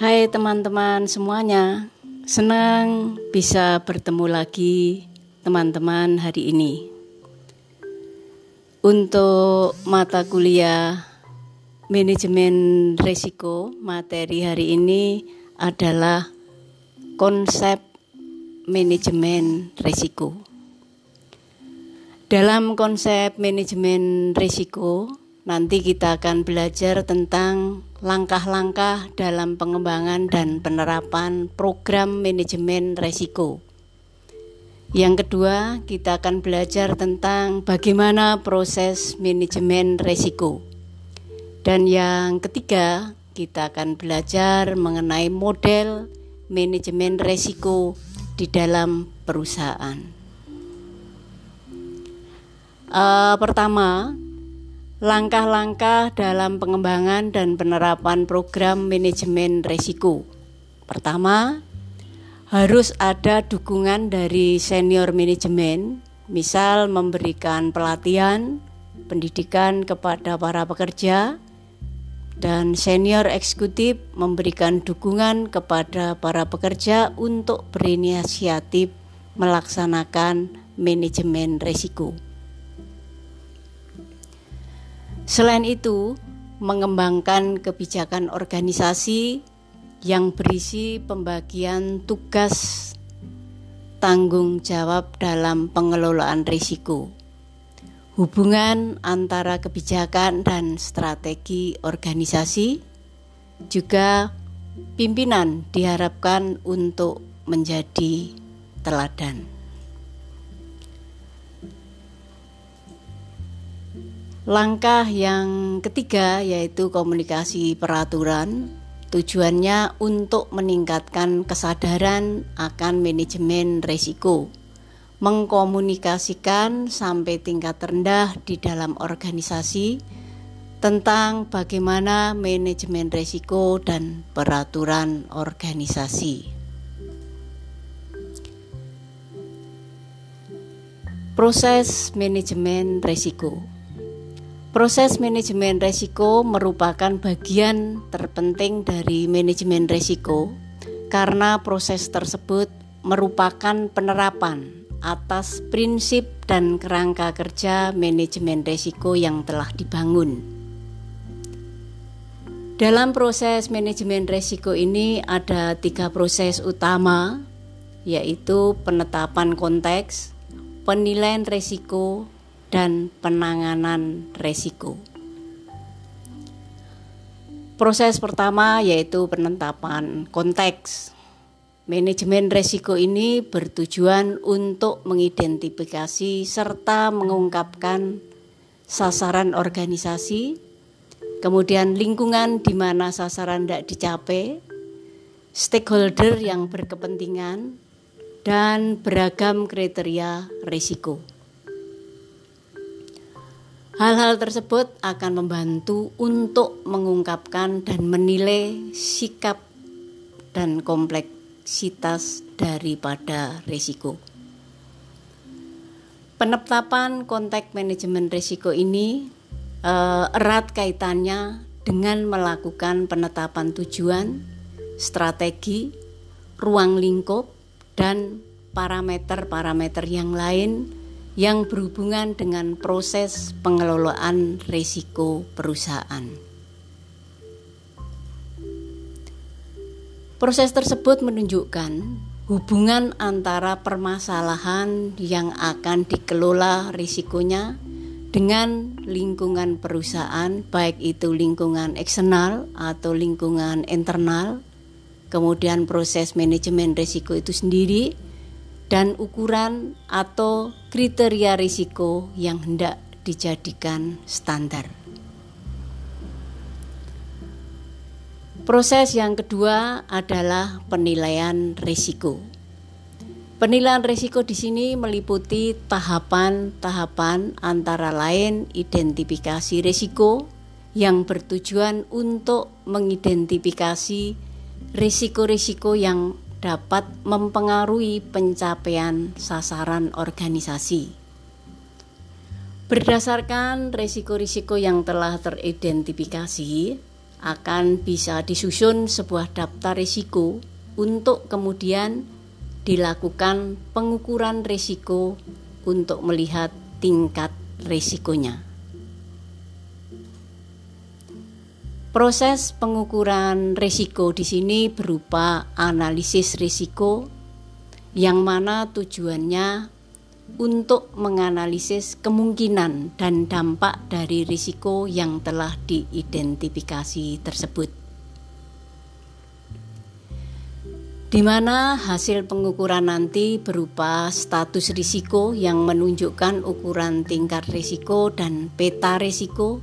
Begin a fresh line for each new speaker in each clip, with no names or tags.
Hai teman-teman semuanya, senang bisa bertemu lagi teman-teman hari ini. Untuk mata kuliah manajemen risiko, materi hari ini adalah konsep manajemen risiko. Dalam konsep manajemen risiko, nanti kita akan belajar tentang langkah-langkah dalam pengembangan dan penerapan program manajemen risiko. Yang kedua, kita akan belajar tentang bagaimana proses manajemen risiko. Dan yang ketiga, kita akan belajar mengenai model manajemen risiko di dalam perusahaan. Uh, pertama, langkah-langkah dalam pengembangan dan penerapan program manajemen risiko. Pertama, harus ada dukungan dari senior manajemen, misal memberikan pelatihan, pendidikan kepada para pekerja, dan senior eksekutif memberikan dukungan kepada para pekerja untuk berinisiatif melaksanakan manajemen risiko. Selain itu, mengembangkan kebijakan organisasi yang berisi pembagian tugas tanggung jawab dalam pengelolaan risiko. Hubungan antara kebijakan dan strategi organisasi juga pimpinan diharapkan untuk menjadi teladan. Langkah yang ketiga yaitu komunikasi peraturan. Tujuannya untuk meningkatkan kesadaran akan manajemen risiko, mengkomunikasikan sampai tingkat rendah di dalam organisasi tentang bagaimana manajemen risiko dan peraturan organisasi. Proses manajemen risiko. Proses manajemen resiko merupakan bagian terpenting dari manajemen resiko karena proses tersebut merupakan penerapan atas prinsip dan kerangka kerja manajemen resiko yang telah dibangun. Dalam proses manajemen resiko ini ada tiga proses utama, yaitu penetapan konteks, penilaian resiko, dan penanganan resiko. Proses pertama yaitu penetapan konteks. Manajemen resiko ini bertujuan untuk mengidentifikasi serta mengungkapkan sasaran organisasi, kemudian lingkungan di mana sasaran tidak dicapai, stakeholder yang berkepentingan, dan beragam kriteria risiko. Hal-hal tersebut akan membantu untuk mengungkapkan dan menilai sikap dan kompleksitas daripada risiko. Penetapan konteks manajemen risiko ini uh, erat kaitannya dengan melakukan penetapan tujuan, strategi, ruang lingkup, dan parameter-parameter yang lain yang berhubungan dengan proses pengelolaan risiko perusahaan. Proses tersebut menunjukkan hubungan antara permasalahan yang akan dikelola risikonya dengan lingkungan perusahaan, baik itu lingkungan eksternal atau lingkungan internal, kemudian proses manajemen risiko itu sendiri, dan ukuran atau kriteria risiko yang hendak dijadikan standar. Proses yang kedua adalah penilaian risiko. Penilaian risiko di sini meliputi tahapan-tahapan antara lain identifikasi risiko yang bertujuan untuk mengidentifikasi risiko-risiko yang dapat mempengaruhi pencapaian sasaran organisasi. Berdasarkan risiko-risiko yang telah teridentifikasi, akan bisa disusun sebuah daftar risiko untuk kemudian dilakukan pengukuran risiko untuk melihat tingkat risikonya. Proses pengukuran risiko di sini berupa analisis risiko yang mana tujuannya untuk menganalisis kemungkinan dan dampak dari risiko yang telah diidentifikasi tersebut. Di mana hasil pengukuran nanti berupa status risiko yang menunjukkan ukuran tingkat risiko dan peta risiko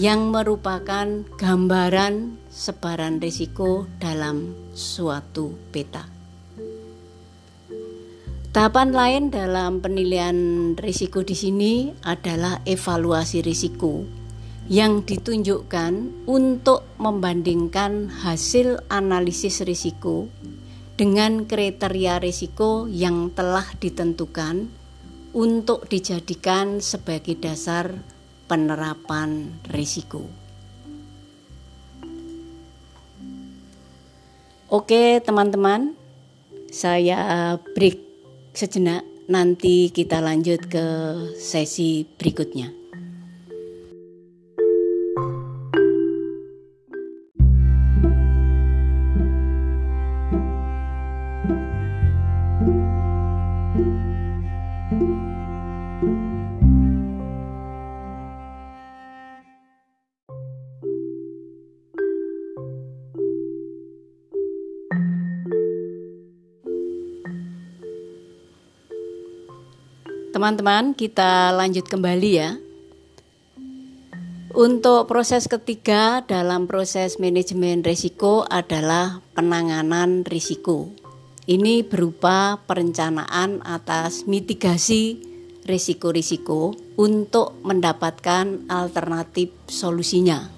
yang merupakan gambaran sebaran risiko dalam suatu peta. Tahapan lain dalam penilaian risiko di sini adalah evaluasi risiko yang ditunjukkan untuk membandingkan hasil analisis risiko dengan kriteria risiko yang telah ditentukan untuk dijadikan sebagai dasar penerapan risiko. Oke, teman-teman, saya break sejenak, nanti kita lanjut ke sesi berikutnya. Teman-teman, kita lanjut kembali ya. Untuk proses ketiga dalam proses manajemen risiko adalah penanganan risiko. Ini berupa perencanaan atas mitigasi risiko-risiko untuk mendapatkan alternatif solusinya,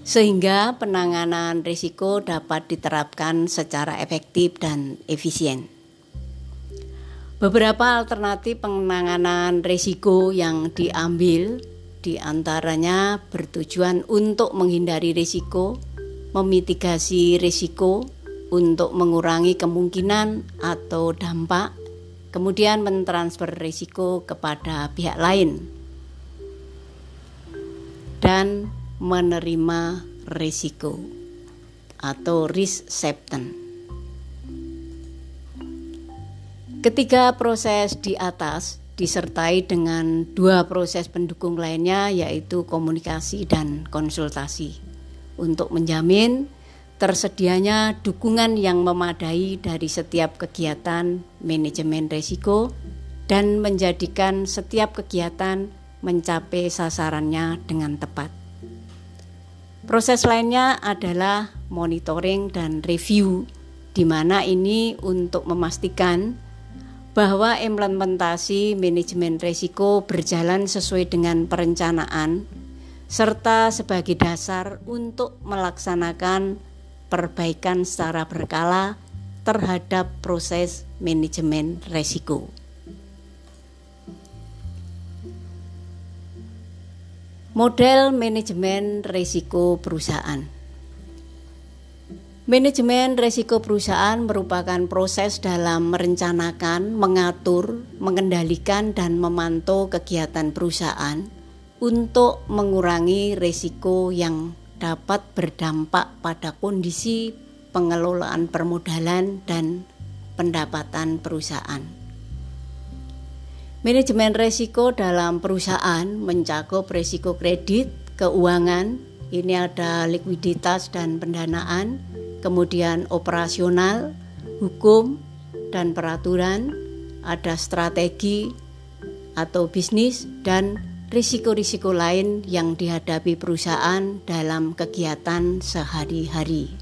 sehingga penanganan risiko dapat diterapkan secara efektif dan efisien. Beberapa alternatif penanganan risiko yang diambil di antaranya bertujuan untuk menghindari risiko, memitigasi risiko, untuk mengurangi kemungkinan atau dampak, kemudian mentransfer risiko kepada pihak lain, dan menerima risiko atau risk acceptance. Ketiga proses di atas disertai dengan dua proses pendukung lainnya yaitu komunikasi dan konsultasi untuk menjamin tersedianya dukungan yang memadai dari setiap kegiatan manajemen risiko dan menjadikan setiap kegiatan mencapai sasarannya dengan tepat. Proses lainnya adalah monitoring dan review di mana ini untuk memastikan bahwa implementasi manajemen risiko berjalan sesuai dengan perencanaan serta sebagai dasar untuk melaksanakan perbaikan secara berkala terhadap proses manajemen risiko. Model manajemen risiko perusahaan Manajemen risiko perusahaan merupakan proses dalam merencanakan, mengatur, mengendalikan, dan memantau kegiatan perusahaan untuk mengurangi risiko yang dapat berdampak pada kondisi pengelolaan permodalan dan pendapatan perusahaan. Manajemen risiko dalam perusahaan mencakup risiko kredit, keuangan, ini ada likuiditas dan pendanaan, kemudian operasional, hukum, dan peraturan, ada strategi atau bisnis, dan risiko-risiko lain yang dihadapi perusahaan dalam kegiatan sehari-hari.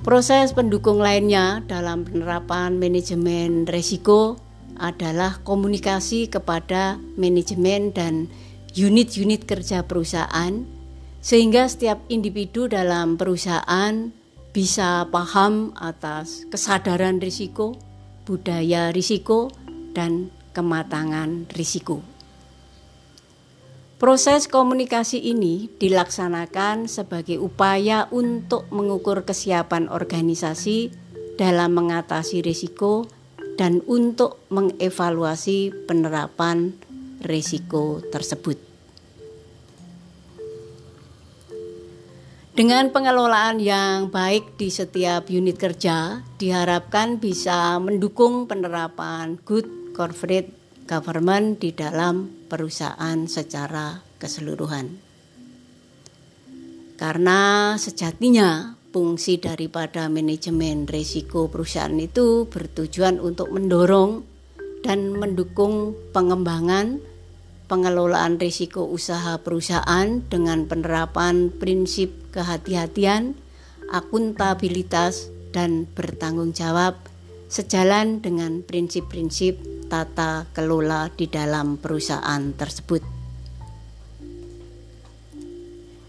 Proses pendukung lainnya dalam penerapan manajemen risiko adalah komunikasi kepada manajemen dan unit-unit kerja perusahaan sehingga setiap individu dalam perusahaan bisa paham atas kesadaran risiko, budaya risiko, dan kematangan risiko. Proses komunikasi ini dilaksanakan sebagai upaya untuk mengukur kesiapan organisasi dalam mengatasi risiko dan untuk mengevaluasi penerapan risiko tersebut. Dengan pengelolaan yang baik di setiap unit kerja, diharapkan bisa mendukung penerapan good corporate government di dalam perusahaan secara keseluruhan. Karena sejatinya fungsi daripada manajemen risiko perusahaan itu bertujuan untuk mendorong dan mendukung pengembangan pengelolaan risiko usaha perusahaan dengan penerapan prinsip kehati-hatian, akuntabilitas, dan bertanggung jawab sejalan dengan prinsip-prinsip tata kelola di dalam perusahaan tersebut.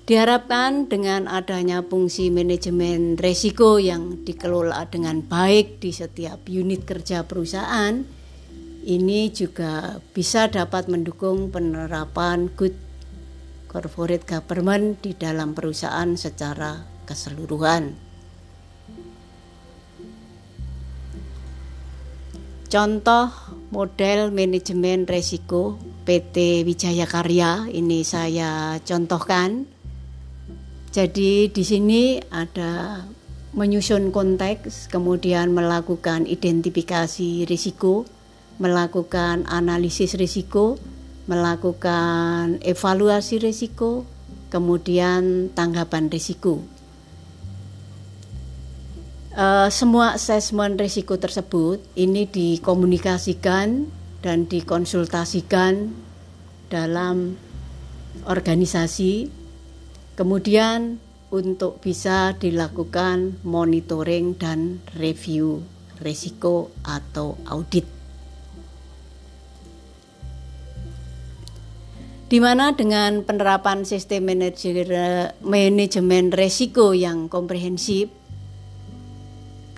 Diharapkan dengan adanya fungsi manajemen resiko yang dikelola dengan baik di setiap unit kerja perusahaan, ini juga bisa dapat mendukung penerapan good corporate government di dalam perusahaan secara keseluruhan. Contoh model manajemen resiko PT Wijaya Karya ini saya contohkan. Jadi di sini ada menyusun konteks, kemudian melakukan identifikasi risiko, melakukan analisis risiko, melakukan evaluasi risiko, kemudian tanggapan risiko. Uh, semua asesmen risiko tersebut ini dikomunikasikan dan dikonsultasikan dalam organisasi, kemudian untuk bisa dilakukan monitoring dan review risiko atau audit. Di mana dengan penerapan sistem manajemen risiko yang komprehensif,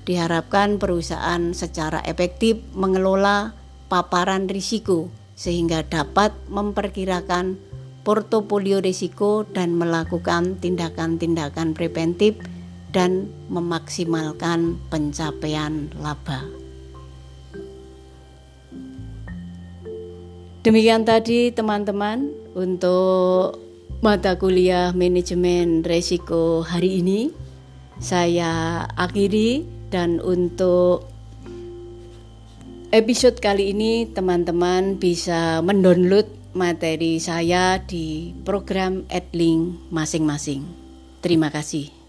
Diharapkan perusahaan secara efektif mengelola paparan risiko sehingga dapat memperkirakan portofolio risiko dan melakukan tindakan-tindakan preventif dan memaksimalkan pencapaian laba. Demikian tadi teman-teman untuk mata kuliah manajemen risiko hari ini. Saya akhiri dan untuk episode kali ini teman-teman bisa mendownload materi saya di program Adlink masing-masing. Terima kasih.